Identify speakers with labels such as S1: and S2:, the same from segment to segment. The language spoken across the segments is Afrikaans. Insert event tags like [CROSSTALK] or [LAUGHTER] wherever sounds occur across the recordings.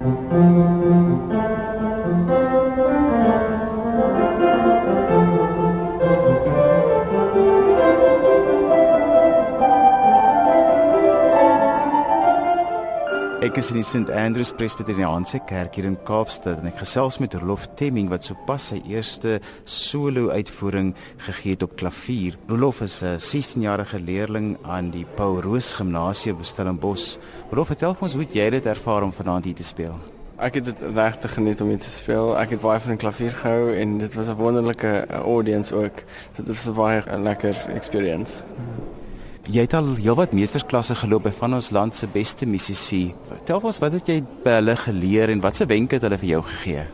S1: Thank you. Ek is in die St Andrews Presbyteriaanse Kerk hier in Kaapstad en ek gesels met Rolof Temming wat sopas sy eerste solo uitvoering gegee het op klavier. Rolof is 'n 16-jarige leerling aan die Paul Roos Gimnasium in Stellenbosch. Rolof, vertel vir ons hoe jy dit ervaar om vanaand hier te speel.
S2: Ek het dit regtig geniet om hier te speel. Ek het baie van die klavier gehou en dit was 'n wonderlike audience ook. Dit was 'n baie lekker experience.
S1: Jy het al heelwat meestersklasse geloop by van ons land se beste musisi. Vertel ons wat het jy by hulle geleer en watse wenke het hulle vir jou gegee?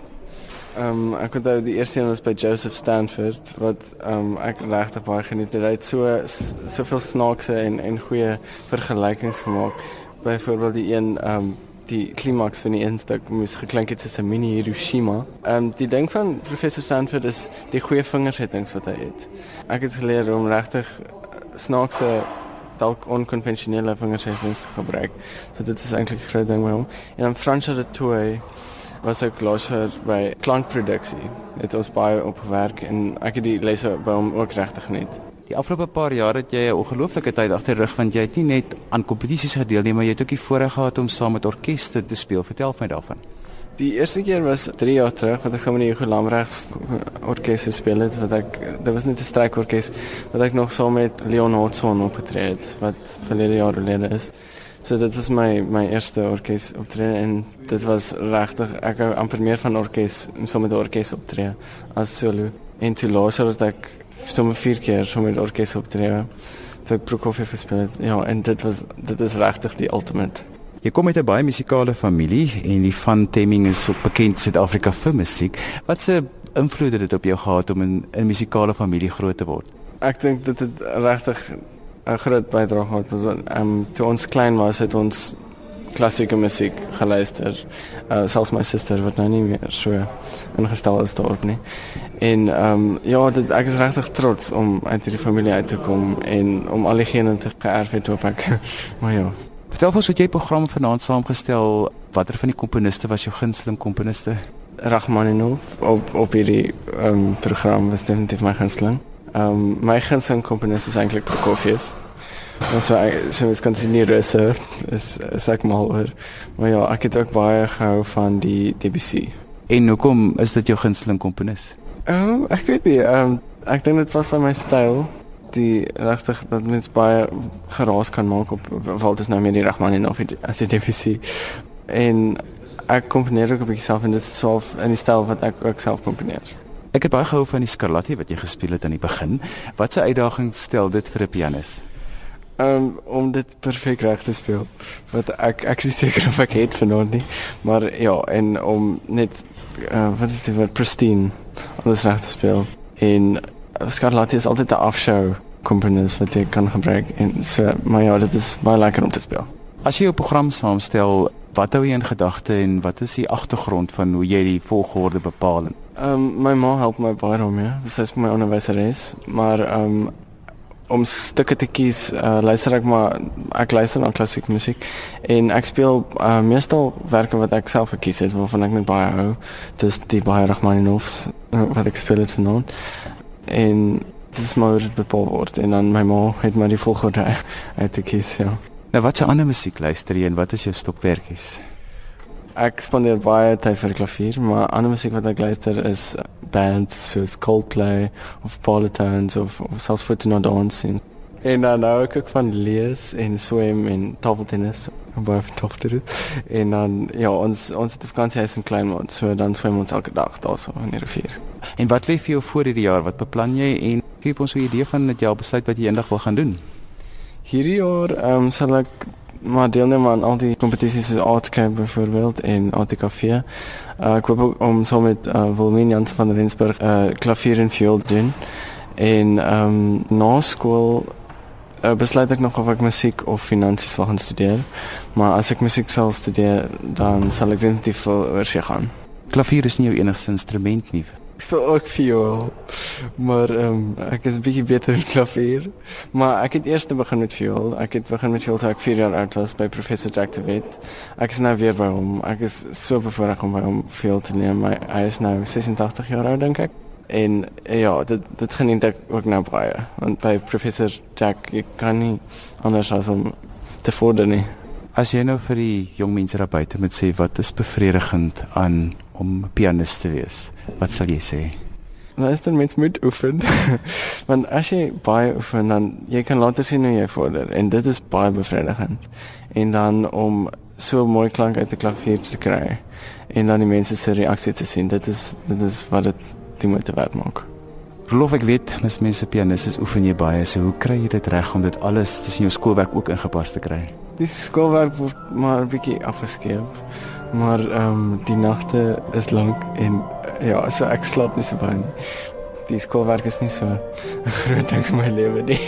S2: Ehm um, ek onthou die eerste een was by Joseph Stanford wat ehm um, ek regtig baie geniet het. Hy het so soveel snaakse en en goeie vergelykings gemaak. Byvoorbeeld die een ehm um, die klimaks van die instuk moes geklink het soos 'n mini Hiroshima. Ehm um, die ding van professor Stanford is die goeie vingersettings wat hy het. Ek het geleer om regtig snaakse dalk onkonvensionele vingersettings te gebruik. So dit is eintlik 'n groot ding by hom. En dan Fransjo de Toey was ook loser by klankproduksie. Het ons baie op werk en ek het die lesse by hom ook regtig geniet.
S1: Die afgelope paar jaar het jy 'n ongelooflike tyd agter rug want jy het nie net aan kompetisies gedeelneem maar jy het ook die voorreg gehad om saam met orkeste te speel. Vertel my daarvan.
S2: Die eerste keer was 3 jaar terug wat ek saam met die Hugo Lamregs orkes gespeel het wat ek dit was net 'n strykorkes wat ek nog saam met Leon Hotson opgetree het wat verlede jaar gelede is. So dit was my eerste orkes optrede en dit was regtig ek hou amper meer van orkes saam met 'n orkes optree as solo. En toe later het ek sommer 4 keer saam met orkes optree. Toe ek Prokofiev gespeel. Ja, en dit was dit is regtig die ultimate.
S1: Jy kom uit 'n baie musikale familie en die van Temming is op bekend Suid-Afrika vir musiek. Wat se invloed het dit op jou gehad om in 'n musikale familie groot te word?
S2: Ek dink dit het regtig 'n groot bydrae gehad. Ehm um, toe ons klein was het ons klassieke musiek geluister. Uh, selfs my suster wat nou nie meer so ingestel is daarop nie. En ehm um, ja, dit, ek is regtig trots om uit hierdie familie uit te kom en om al die gene te geërf het op ek. [LAUGHS] maar ja.
S1: Vertel ons wat jy program vanaand saamgestel, watter van die komponiste was jou gunsteling komponiste?
S2: Rachmaninov op op hierdie ehm um, program was definitief my gunsteling. Ehm um, my gunsteling komponist is eintlik Prokofiev. Ons so so is kan sien die russe is sag maar oor. Maar ja, ek het ook baie gehou van die Debussy.
S1: En hoekom is dit jou gunsteling komponis?
S2: Ehm um, ek weet nie, ehm um, ek dink dit was van my styl die regtig dat mens baie geraas kan maak op val dit nou meer die Rachmaninov as die Debussy. En ek komponeer ook op myself en dit is self in die styl wat ek ook self komponeer.
S1: Ek het baie gehou van die Scarlatti wat jy gespeel het aan die begin. Wat 'n uitdaging stel dit vir 'n pianis?
S2: Um, om dit perfek reg te speel. Wat ek ek is seker of ek het vanaand nie, maar ja, en om net uh, wat is dit wat pristine alles reg te speel. En Scarlatti is altyd 'n afshow komponis wat jy kan gebruik en so maar ja, dit is baie lekker om te speel.
S1: As jy jou program saamstel, wat hou jy in gedagte en wat is die agtergrond van hoe jy die volgorde bepaal?
S2: Ehm um, my ma help my baie daarmee. Sy is my onderwyseres, maar ehm um, om stukke te kies, uh, luister ek maar ek luister na klassieke musiek en ek speel uh, meestal werke wat ek self gekies het waarvan ek net baie hou. Dis die baie Rachmaninoffs uh, wat ek speel het vanaand en dit is maar dit bepaal word en dan my ma het maar die volgorde [LAUGHS] uit te kies ja.
S1: Nou wat se ander musiek luister jy en wat is jou stokperdjies?
S2: Ek spandeer baie tyd vir klavier, maar ander musiek wat ek luister is bands soos Coldplay of Polytones of, of selfs Foot No Dance en en dan nou ek ook van lees en swem en tafeltennis en baie van tafeltennis en dan ja ons ons het vakansie huis in Kleinmond so dan swem ons elke dag daarso in die rivier.
S1: En wat lê vir jou voor hierdie jaar? Wat beplan jy en gee ons 'n idee van dit jy al besluit wat jy eendag wil gaan doen?
S2: Hierdie jaar ehm um, sal ek maar deelneem aan al die kompetisies soos Artscamp byvoorbeeld en ATKV. Uh, ek hoop om so met uh, Wilmien Jansen van Rensburg uh, klavier en viool doen. En ehm um, na skool uh, besluit ek nog of ek musiek of finansies wil gaan studeer. Maar as ek musiek sal studeer, dan sal ek definitief oor see gaan.
S1: Klavier is nie jou enigste instrument nie.
S2: Ek speel ook viool. Maar ehm um, ek is 'n bietjie beter in klavier. Maar ek het eers begin met viool. Ek het begin met viool toe ek 4 jaar oud was by professor Jack de Wet. Ek is nou weer by hom. Ek is so bevoorreg om by hom viool te neem. My, hy is nou 86 jaar oud dink ek. En ja, dit dit geniet ek ook nou baie. Want by professor Jack ek kan nie anders as om te vorder nie.
S1: As jy nou vir die jong mense daar buite moet sê wat is bevredigend aan om pianis te wees, wat sal jy sê?
S2: Nou is dit mens moet oefen. [LAUGHS] Want as jy baie oefen dan jy kan later sien hoe jy vorder en dit is baie bevredigend. En dan om so mooi klank uit 'n klavier te kry en dan die mense se reaksie te sien, dit is dit is wat dit die moeite werd maak.
S1: Verlof ek weet, mis mense pianistes oefen jy baie, so hoe kry jy dit reg om dit alles tussen jou skoolwerk ook ingepas te kry?
S2: Die skoolwerk word maar 'n bietjie afgeskeep. Maar ehm um, die nagte is lank en ja, so ek slaap nie so baie nie. Die skoolwerk is nie so 'n groot ding in my lewe nie.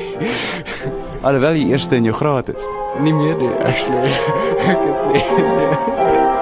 S2: [LAUGHS]
S1: Alhoewel jy eerste in jou graad is.
S2: Nie meer nie, actually. [LAUGHS] ek is nie. nie.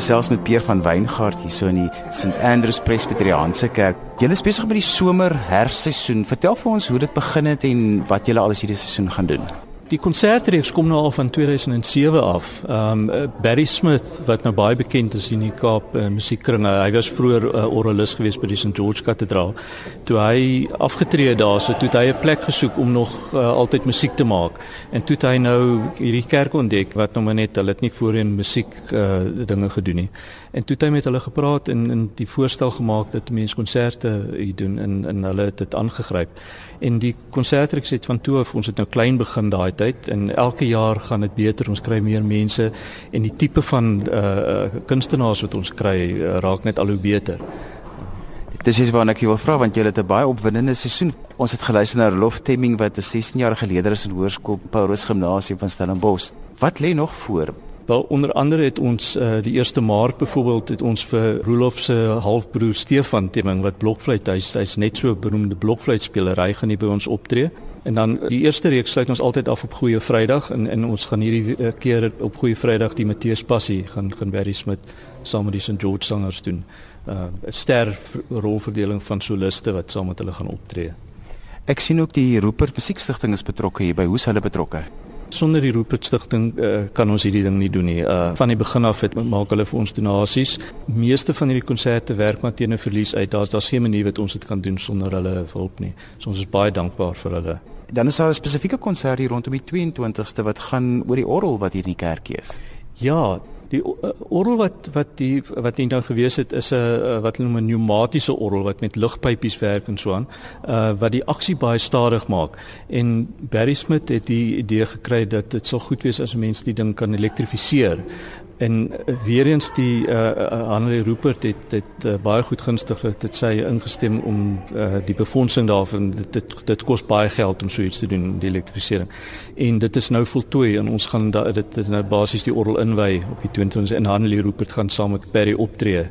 S1: Gesels met Peer van Wyngaard hierso in die St Andrews Presbyteriaanse Kerk. Julle is besig met die somer herfsseisoen. Vertel vir ons hoe dit begin het en wat julle alles hierdie seisoen gaan doen.
S3: Die konsertreeks kom nou al van 2007 af. Um Barry Smith wat nou baie bekend is in die Kaap uh, musiekkringe. Hy was vroeër uh, oralis gewees by die St George Kathedraal. Toe hy afgetree daarso, toe hy 'n plek gesoek om nog uh, altyd musiek te maak. En toe hy nou hierdie kerk ontdek wat nou net hulle het nie voorheen musiek uh, dinge gedoen nie. En toe hy met hulle gepraat en in die voorstel gemaak dat mense konserte hier doen en en hulle het dit aangegryp. En die konsertreeks het van toe af ons het nou klein begin daai tyd en elke jaar gaan dit beter. Ons kry meer mense en die tipe van uh kunstenaars wat ons kry uh, raak net al hoe beter.
S1: Dis is waarna ek jou vra want jy het 'n baie opwindende seisoen. Ons het geluister na Rolf Temming wat 'n 16-jarige leerder is in Hoërskool Paulus Gimnasium van Stellenbosch. Wat lê nog voor?
S3: Wel onder andere het ons uh, die 1 Maart byvoorbeeld het ons vir Rolof se halfbroer Stefan Temming wat blokfluit hy's hy's net so 'n beroemde blokfluitspeler hy gaan nie by ons optree. En dan die eerste reeks sluit ons altyd af op Goeie Vrydag en en ons gaan hierdie uh, keer op Goeie Vrydag die Matteus Passie gaan gaan Barry Smith saam met die St George sangers doen. 'n uh, ster rolverdeling van soliste wat saam met hulle gaan optree.
S1: Ek sien ook die Rupert Musiekstigting is betrokke hier by. Hoe's hulle betrokke?
S3: Sonder die Rupert Stichting uh, kan ons hierdie ding nie doen nie. Uh, van die begin af het maak hulle vir ons donasies. Meeste van hierdie konserte werk maar teen 'n verlies uit. Daar's daar's geen manier wat ons dit kan doen sonder hulle hulp nie. So ons is baie dankbaar vir hulle.
S1: Dan is daar 'n spesifieke konsert hier rondom die 22ste wat gaan oor die orgel wat hier in die kerkie is.
S3: Ja, Die uh, orgel wat wat die wat hier nou gewees het is 'n uh, wat hulle noem 'n pneumatiese orgel wat met lugpypies werk en so aan. Uh wat die aksie baie stadig maak. En Barry Smith het die idee gekry dat dit sou goed wees as mense die ding kan elektrifiseer. En uh, weer eens die uh, uh Hanlie Rupert het dit uh, baie goed gunstig dit sê ingestem om uh, die befondsing daarvan dit dit, dit kos baie geld om so iets te doen die elektrifisering. En dit is nou voltooi en ons gaan da, dit, dit nou basies die orgel inwy op die 20 en Hanlie Rupert gaan saam met Perry optree